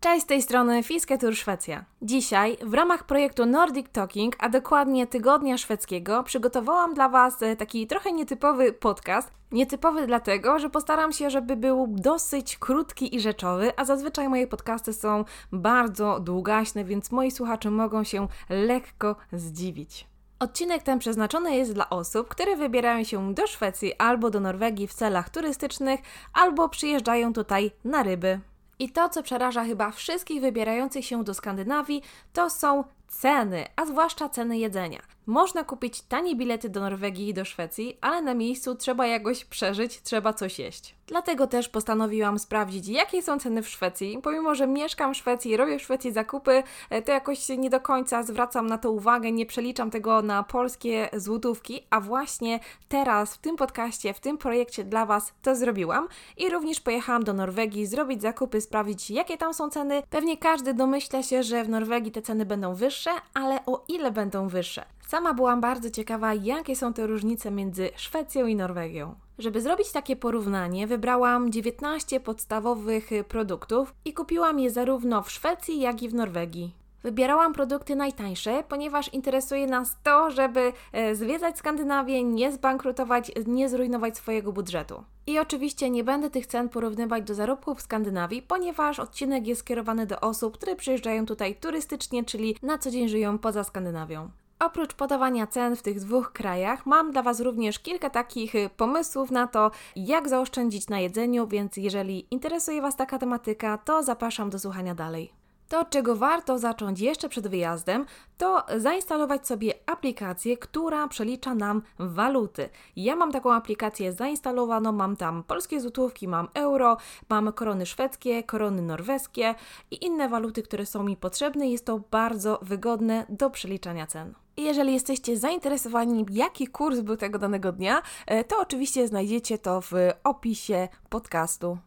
Cześć z tej strony Fisketur Szwecja. Dzisiaj w ramach projektu Nordic Talking, a dokładnie Tygodnia Szwedzkiego, przygotowałam dla Was e, taki trochę nietypowy podcast. Nietypowy dlatego, że postaram się, żeby był dosyć krótki i rzeczowy, a zazwyczaj moje podcasty są bardzo długaśne, więc moi słuchacze mogą się lekko zdziwić. Odcinek ten przeznaczony jest dla osób, które wybierają się do Szwecji albo do Norwegii w celach turystycznych, albo przyjeżdżają tutaj na ryby. I to, co przeraża chyba wszystkich wybierających się do Skandynawii, to są ceny, a zwłaszcza ceny jedzenia. Można kupić tanie bilety do Norwegii i do Szwecji, ale na miejscu trzeba jakoś przeżyć, trzeba coś jeść. Dlatego też postanowiłam sprawdzić, jakie są ceny w Szwecji. Pomimo, że mieszkam w Szwecji, robię w Szwecji zakupy, e, to jakoś nie do końca zwracam na to uwagę, nie przeliczam tego na polskie złotówki, a właśnie teraz w tym podcaście, w tym projekcie dla Was to zrobiłam i również pojechałam do Norwegii zrobić zakupy, sprawdzić, jakie tam są ceny. Pewnie każdy domyśla się, że w Norwegii te ceny będą wyższe, ale o ile będą wyższe? Sama byłam bardzo ciekawa, jakie są te różnice między Szwecją i Norwegią. Żeby zrobić takie porównanie, wybrałam 19 podstawowych produktów i kupiłam je zarówno w Szwecji, jak i w Norwegii. Wybierałam produkty najtańsze, ponieważ interesuje nas to, żeby e, zwiedzać Skandynawię, nie zbankrutować, nie zrujnować swojego budżetu. I oczywiście nie będę tych cen porównywać do zarobków w Skandynawii, ponieważ odcinek jest skierowany do osób, które przyjeżdżają tutaj turystycznie, czyli na co dzień żyją poza Skandynawią. Oprócz podawania cen w tych dwóch krajach, mam dla Was również kilka takich y, pomysłów na to, jak zaoszczędzić na jedzeniu, więc jeżeli interesuje Was taka tematyka, to zapraszam do słuchania dalej. To, czego warto zacząć jeszcze przed wyjazdem, to zainstalować sobie aplikację, która przelicza nam waluty. Ja mam taką aplikację zainstalowaną, mam tam polskie złotówki, mam euro, mam korony szwedzkie, korony norweskie i inne waluty, które są mi potrzebne. Jest to bardzo wygodne do przeliczania cen. Jeżeli jesteście zainteresowani, jaki kurs był tego danego dnia, e, to oczywiście znajdziecie to w opisie podcastu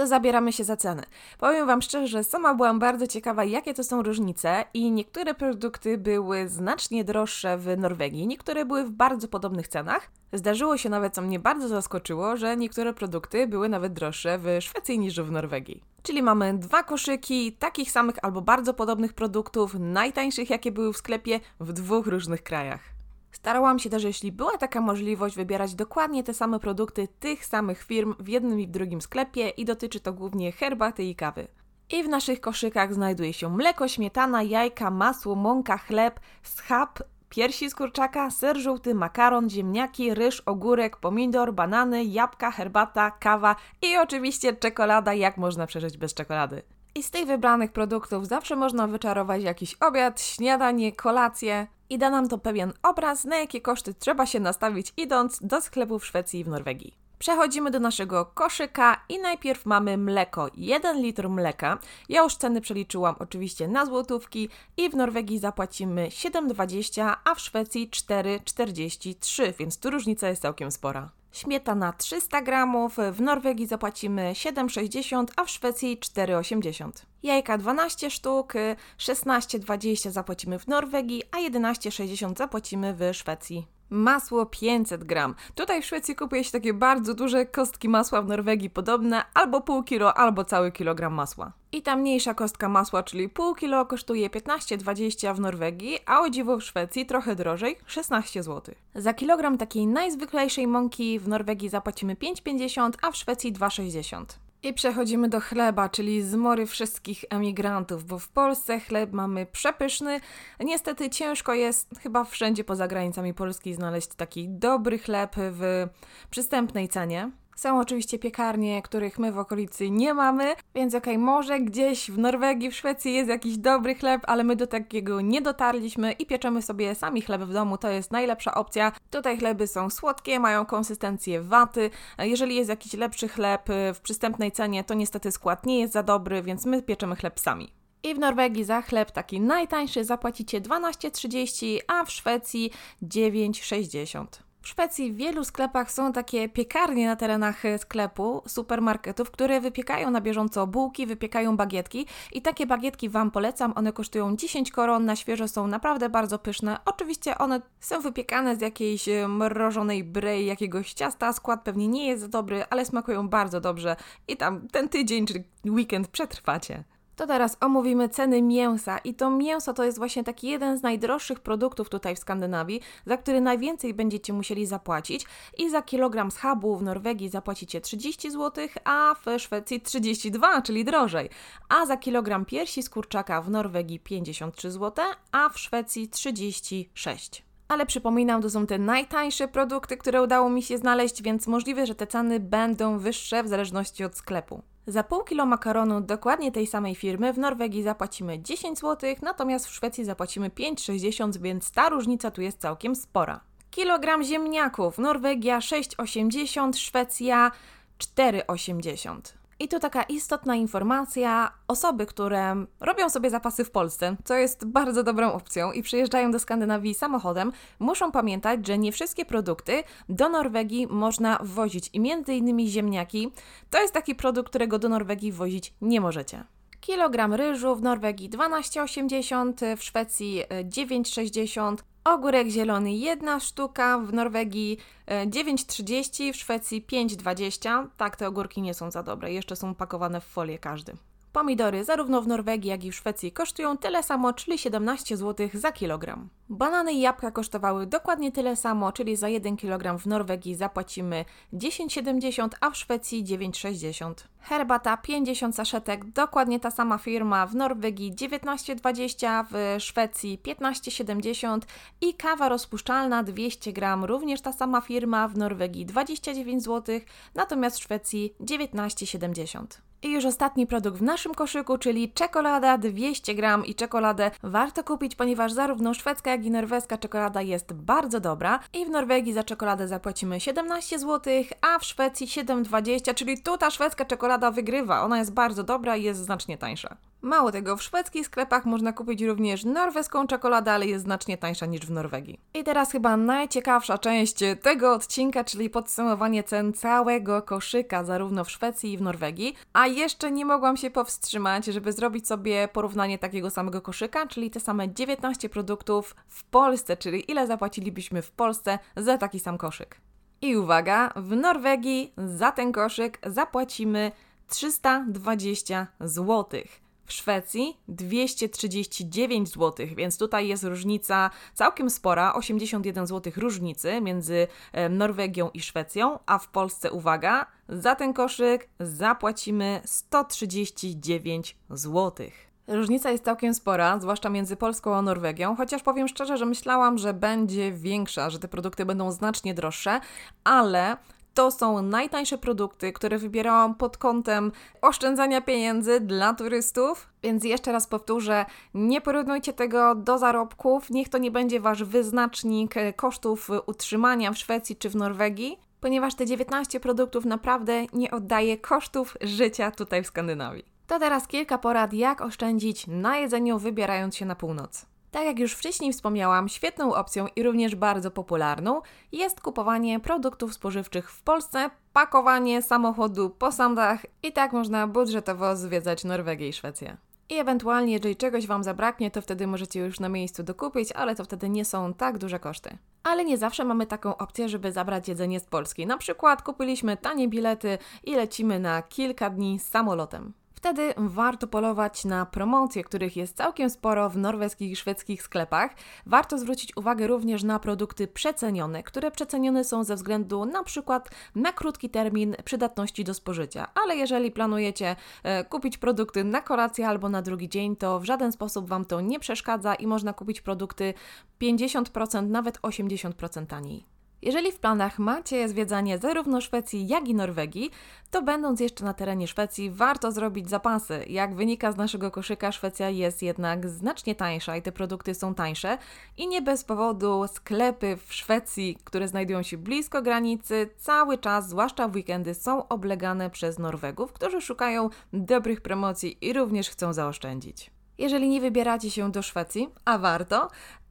to zabieramy się za ceny. Powiem Wam szczerze, że sama byłam bardzo ciekawa, jakie to są różnice i niektóre produkty były znacznie droższe w Norwegii, niektóre były w bardzo podobnych cenach. Zdarzyło się nawet, co mnie bardzo zaskoczyło, że niektóre produkty były nawet droższe w Szwecji niż w Norwegii. Czyli mamy dwa koszyki takich samych albo bardzo podobnych produktów, najtańszych jakie były w sklepie w dwóch różnych krajach. Starałam się też, jeśli była taka możliwość, wybierać dokładnie te same produkty tych samych firm w jednym i w drugim sklepie i dotyczy to głównie herbaty i kawy. I w naszych koszykach znajduje się mleko, śmietana, jajka, masło, mąka, chleb, schab, piersi z kurczaka, ser żółty, makaron, ziemniaki, ryż, ogórek, pomidor, banany, jabłka, herbata, kawa i oczywiście czekolada, jak można przeżyć bez czekolady. I z tych wybranych produktów zawsze można wyczarować jakiś obiad, śniadanie, kolację i da nam to pewien obraz, na jakie koszty trzeba się nastawić idąc do sklepu w Szwecji i w Norwegii. Przechodzimy do naszego koszyka i najpierw mamy mleko. 1 litr mleka. Ja już ceny przeliczyłam oczywiście na złotówki i w Norwegii zapłacimy 7,20, a w Szwecji 4,43, więc tu różnica jest całkiem spora. Śmietana 300 gramów, w Norwegii zapłacimy 7,60, a w Szwecji 4,80. Jajka 12 sztuk, 16,20 zapłacimy w Norwegii, a 11,60 zapłacimy w Szwecji. Masło 500 gram. Tutaj w Szwecji kupuje się takie bardzo duże kostki masła, w Norwegii podobne, albo pół kilo, albo cały kilogram masła. I ta mniejsza kostka masła, czyli pół kilo, kosztuje 15,20 w Norwegii, a o dziwo w Szwecji trochę drożej 16 zł. Za kilogram takiej najzwyklejszej mąki w Norwegii zapłacimy 5,50, a w Szwecji 2,60. I przechodzimy do chleba, czyli zmory wszystkich emigrantów, bo w Polsce chleb mamy przepyszny. Niestety ciężko jest chyba wszędzie poza granicami Polski znaleźć taki dobry chleb w przystępnej cenie. Są oczywiście piekarnie, których my w okolicy nie mamy, więc okej, okay, może gdzieś w Norwegii, w Szwecji jest jakiś dobry chleb, ale my do takiego nie dotarliśmy i pieczemy sobie sami chleb w domu, to jest najlepsza opcja. Tutaj chleby są słodkie, mają konsystencję waty. Jeżeli jest jakiś lepszy chleb y, w przystępnej cenie, to niestety skład nie jest za dobry, więc my pieczemy chleb sami. I w Norwegii za chleb taki najtańszy zapłacicie 12,30, a w Szwecji 9,60. W Szwecji w wielu sklepach są takie piekarnie na terenach sklepu, supermarketów, które wypiekają na bieżąco bułki, wypiekają bagietki i takie bagietki Wam polecam. One kosztują 10 koron, na świeżo są naprawdę bardzo pyszne. Oczywiście one są wypiekane z jakiejś e, mrożonej brei, jakiegoś ciasta. Skład pewnie nie jest dobry, ale smakują bardzo dobrze i tam ten tydzień czy weekend przetrwacie. To teraz omówimy ceny mięsa i to mięso to jest właśnie taki jeden z najdroższych produktów tutaj w Skandynawii, za który najwięcej będziecie musieli zapłacić i za kilogram schabu w Norwegii zapłacicie 30 zł, a w Szwecji 32, czyli drożej, a za kilogram piersi z kurczaka w Norwegii 53 zł, a w Szwecji 36 ale przypominam, to są te najtańsze produkty, które udało mi się znaleźć, więc możliwe, że te ceny będą wyższe w zależności od sklepu. Za pół kilo makaronu dokładnie tej samej firmy w Norwegii zapłacimy 10 zł, natomiast w Szwecji zapłacimy 5,60, więc ta różnica tu jest całkiem spora. Kilogram ziemniaków Norwegia 6,80, Szwecja 4,80. I tu taka istotna informacja: osoby, które robią sobie zapasy w Polsce, co jest bardzo dobrą opcją i przyjeżdżają do Skandynawii samochodem, muszą pamiętać, że nie wszystkie produkty do Norwegii można wwozić i między innymi ziemniaki. To jest taki produkt, którego do Norwegii wwozić nie możecie. Kilogram ryżu w Norwegii 12,80, w Szwecji 9,60, Ogórek zielony jedna sztuka, w Norwegii 9,30, e, w Szwecji 5,20. Tak, te ogórki nie są za dobre, jeszcze są pakowane w folię każdy. Pomidory zarówno w Norwegii, jak i w Szwecji kosztują tyle samo, czyli 17 zł za kilogram. Banany i jabłka kosztowały dokładnie tyle samo, czyli za 1 kg w Norwegii zapłacimy 10,70, a w Szwecji 9,60. Herbata 50 saszetek, dokładnie ta sama firma, w Norwegii 19,20, w Szwecji 15,70 i kawa rozpuszczalna 200 g, również ta sama firma, w Norwegii 29 zł, natomiast w Szwecji 19,70. I już ostatni produkt w naszym koszyku, czyli czekolada 200 gram i czekoladę warto kupić, ponieważ zarówno szwedzka, jak i norweska czekolada jest bardzo dobra. I w Norwegii za czekoladę zapłacimy 17 zł, a w Szwecji 7,20, czyli tu ta szwedzka czekolada wygrywa. Ona jest bardzo dobra i jest znacznie tańsza. Mało tego, w szwedzkich sklepach można kupić również norweską czekoladę, ale jest znacznie tańsza niż w Norwegii. I teraz chyba najciekawsza część tego odcinka, czyli podsumowanie cen całego koszyka, zarówno w Szwecji i w Norwegii. A jeszcze nie mogłam się powstrzymać, żeby zrobić sobie porównanie takiego samego koszyka, czyli te same 19 produktów w Polsce, czyli ile zapłacilibyśmy w Polsce za taki sam koszyk. I uwaga, w Norwegii za ten koszyk zapłacimy 320 złotych w Szwecji 239 zł, więc tutaj jest różnica całkiem spora, 81 zł różnicy między Norwegią i Szwecją, a w Polsce, uwaga, za ten koszyk zapłacimy 139 zł. Różnica jest całkiem spora, zwłaszcza między Polską a Norwegią, chociaż powiem szczerze, że myślałam, że będzie większa, że te produkty będą znacznie droższe, ale to są najtańsze produkty, które wybierałam pod kątem oszczędzania pieniędzy dla turystów. Więc jeszcze raz powtórzę, nie porównujcie tego do zarobków, niech to nie będzie wasz wyznacznik kosztów utrzymania w Szwecji czy w Norwegii, ponieważ te 19 produktów naprawdę nie oddaje kosztów życia tutaj w Skandynawii. To teraz kilka porad, jak oszczędzić na jedzeniu, wybierając się na północ. Tak jak już wcześniej wspomniałam, świetną opcją i również bardzo popularną jest kupowanie produktów spożywczych w Polsce, pakowanie samochodu po sandach i tak można budżetowo zwiedzać Norwegię i Szwecję. I ewentualnie, jeżeli czegoś Wam zabraknie, to wtedy możecie już na miejscu dokupić, ale to wtedy nie są tak duże koszty. Ale nie zawsze mamy taką opcję, żeby zabrać jedzenie z Polski. Na przykład kupiliśmy tanie bilety i lecimy na kilka dni samolotem. Wtedy warto polować na promocje, których jest całkiem sporo w norweskich i szwedzkich sklepach. Warto zwrócić uwagę również na produkty przecenione, które przecenione są ze względu na przykład na krótki termin przydatności do spożycia. Ale jeżeli planujecie e, kupić produkty na kolację albo na drugi dzień, to w żaden sposób Wam to nie przeszkadza i można kupić produkty 50%, nawet 80% taniej. Jeżeli w planach macie zwiedzanie zarówno Szwecji, jak i Norwegii, to będąc jeszcze na terenie Szwecji, warto zrobić zapasy. Jak wynika z naszego koszyka, Szwecja jest jednak znacznie tańsza i te produkty są tańsze. I nie bez powodu sklepy w Szwecji, które znajdują się blisko granicy, cały czas, zwłaszcza w weekendy, są oblegane przez Norwegów, którzy szukają dobrych promocji i również chcą zaoszczędzić. Jeżeli nie wybieracie się do Szwecji, a warto,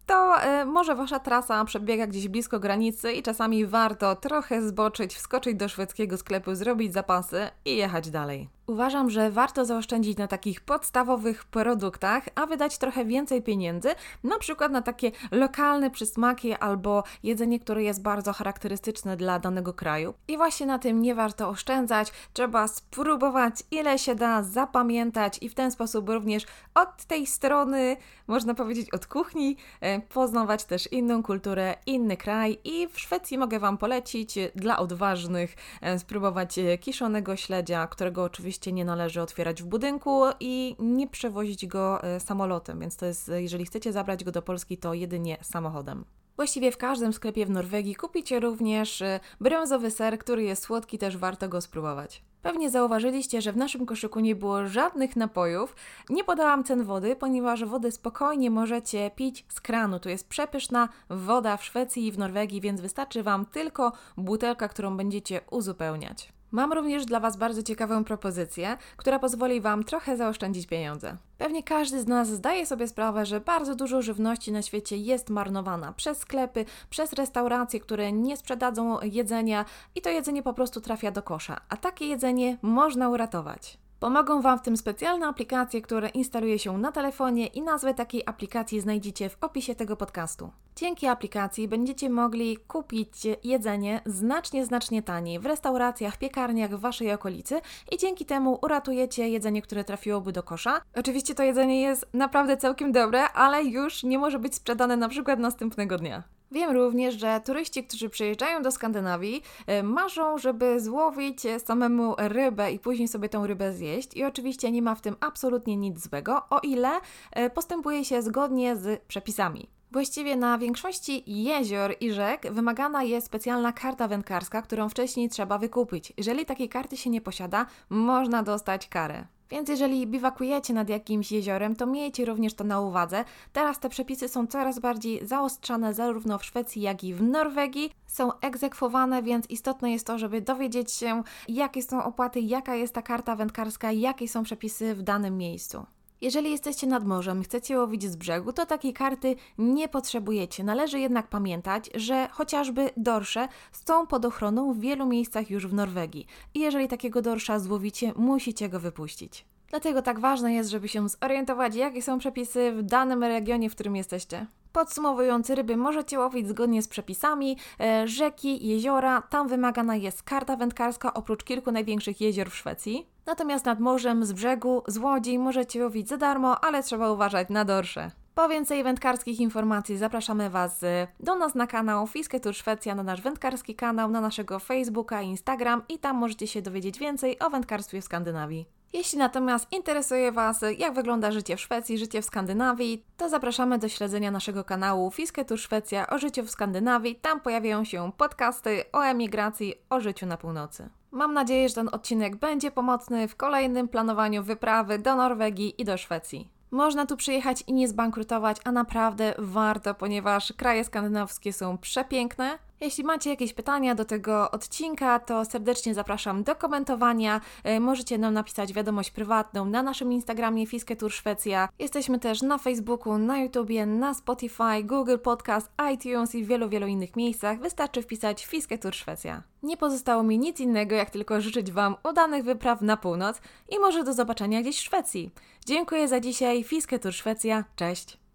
to y, może wasza trasa przebiega gdzieś blisko granicy i czasami warto trochę zboczyć, wskoczyć do szwedzkiego sklepu, zrobić zapasy i jechać dalej. Uważam, że warto zaoszczędzić na takich podstawowych produktach, a wydać trochę więcej pieniędzy, na przykład na takie lokalne przysmaki albo jedzenie, które jest bardzo charakterystyczne dla danego kraju. I właśnie na tym nie warto oszczędzać, trzeba spróbować ile się da, zapamiętać i w ten sposób również od tej strony, można powiedzieć od kuchni, e, poznawać też inną kulturę, inny kraj i w Szwecji mogę Wam polecić dla odważnych e, spróbować e, kiszonego śledzia, którego oczywiście oczywiście nie należy otwierać w budynku i nie przewozić go e, samolotem, więc to jest, jeżeli chcecie zabrać go do Polski, to jedynie samochodem. Właściwie w każdym sklepie w Norwegii kupicie również e, brązowy ser, który jest słodki, też warto go spróbować. Pewnie zauważyliście, że w naszym koszyku nie było żadnych napojów. Nie podałam cen wody, ponieważ wodę spokojnie możecie pić z kranu. Tu jest przepyszna woda w Szwecji i w Norwegii, więc wystarczy Wam tylko butelka, którą będziecie uzupełniać. Mam również dla Was bardzo ciekawą propozycję, która pozwoli Wam trochę zaoszczędzić pieniądze. Pewnie każdy z nas zdaje sobie sprawę, że bardzo dużo żywności na świecie jest marnowana przez sklepy, przez restauracje, które nie sprzedadzą jedzenia i to jedzenie po prostu trafia do kosza, a takie jedzenie można uratować. Pomogą Wam w tym specjalne aplikacje, które instaluje się na telefonie i nazwę takiej aplikacji znajdziecie w opisie tego podcastu. Dzięki aplikacji będziecie mogli kupić jedzenie znacznie, znacznie taniej w restauracjach, piekarniach w Waszej okolicy i dzięki temu uratujecie jedzenie, które trafiłoby do kosza. Oczywiście to jedzenie jest naprawdę całkiem dobre, ale już nie może być sprzedane na przykład następnego dnia. Wiem również, że turyści, którzy przyjeżdżają do Skandynawii, e, marzą, żeby złowić samemu rybę i później sobie tą rybę zjeść. I oczywiście nie ma w tym absolutnie nic złego, o ile e, postępuje się zgodnie z przepisami. Właściwie na większości jezior i rzek wymagana jest specjalna karta wędkarska, którą wcześniej trzeba wykupić. Jeżeli takiej karty się nie posiada, można dostać karę. Więc jeżeli biwakujecie nad jakimś jeziorem, to miejcie również to na uwadze. Teraz te przepisy są coraz bardziej zaostrzane zarówno w Szwecji, jak i w Norwegii. Są egzekwowane, więc istotne jest to, żeby dowiedzieć się, jakie są opłaty, jaka jest ta karta wędkarska, jakie są przepisy w danym miejscu. Jeżeli jesteście nad morzem, chcecie łowić z brzegu, to takiej karty nie potrzebujecie. Należy jednak pamiętać, że chociażby dorsze są pod ochroną w wielu miejscach już w Norwegii. I jeżeli takiego dorsza złowicie, musicie go wypuścić. Dlatego tak ważne jest, żeby się zorientować, jakie są przepisy w danym regionie, w którym jesteście. Podsumowując, ryby możecie łowić zgodnie z przepisami. E, rzeki, jeziora, tam wymagana jest karta wędkarska oprócz kilku największych jezior w Szwecji. Natomiast nad morzem, z brzegu, z łodzi możecie łowić za darmo, ale trzeba uważać na dorsze. Po więcej wędkarskich informacji zapraszamy Was e, do nas na kanał Fisketur Szwecja, na nasz wędkarski kanał, na naszego Facebooka i Instagram i tam możecie się dowiedzieć więcej o wędkarstwie w Skandynawii. Jeśli natomiast interesuje Was, jak wygląda życie w Szwecji, życie w Skandynawii, to zapraszamy do śledzenia naszego kanału Fisketur Szwecja o życiu w Skandynawii. Tam pojawiają się podcasty o emigracji, o życiu na północy. Mam nadzieję, że ten odcinek będzie pomocny w kolejnym planowaniu wyprawy do Norwegii i do Szwecji. Można tu przyjechać i nie zbankrutować, a naprawdę warto, ponieważ kraje skandynawskie są przepiękne, jeśli macie jakieś pytania do tego odcinka, to serdecznie zapraszam do komentowania. E, możecie nam napisać wiadomość prywatną na naszym Instagramie Fisketur Szwecja. Jesteśmy też na Facebooku, na YouTubie, na Spotify, Google Podcast, iTunes i w wielu, wielu innych miejscach. Wystarczy wpisać Fisketur Szwecja. Nie pozostało mi nic innego, jak tylko życzyć Wam udanych wypraw na północ i może do zobaczenia gdzieś w Szwecji. Dziękuję za dzisiaj. Fisketur Szwecja. Cześć!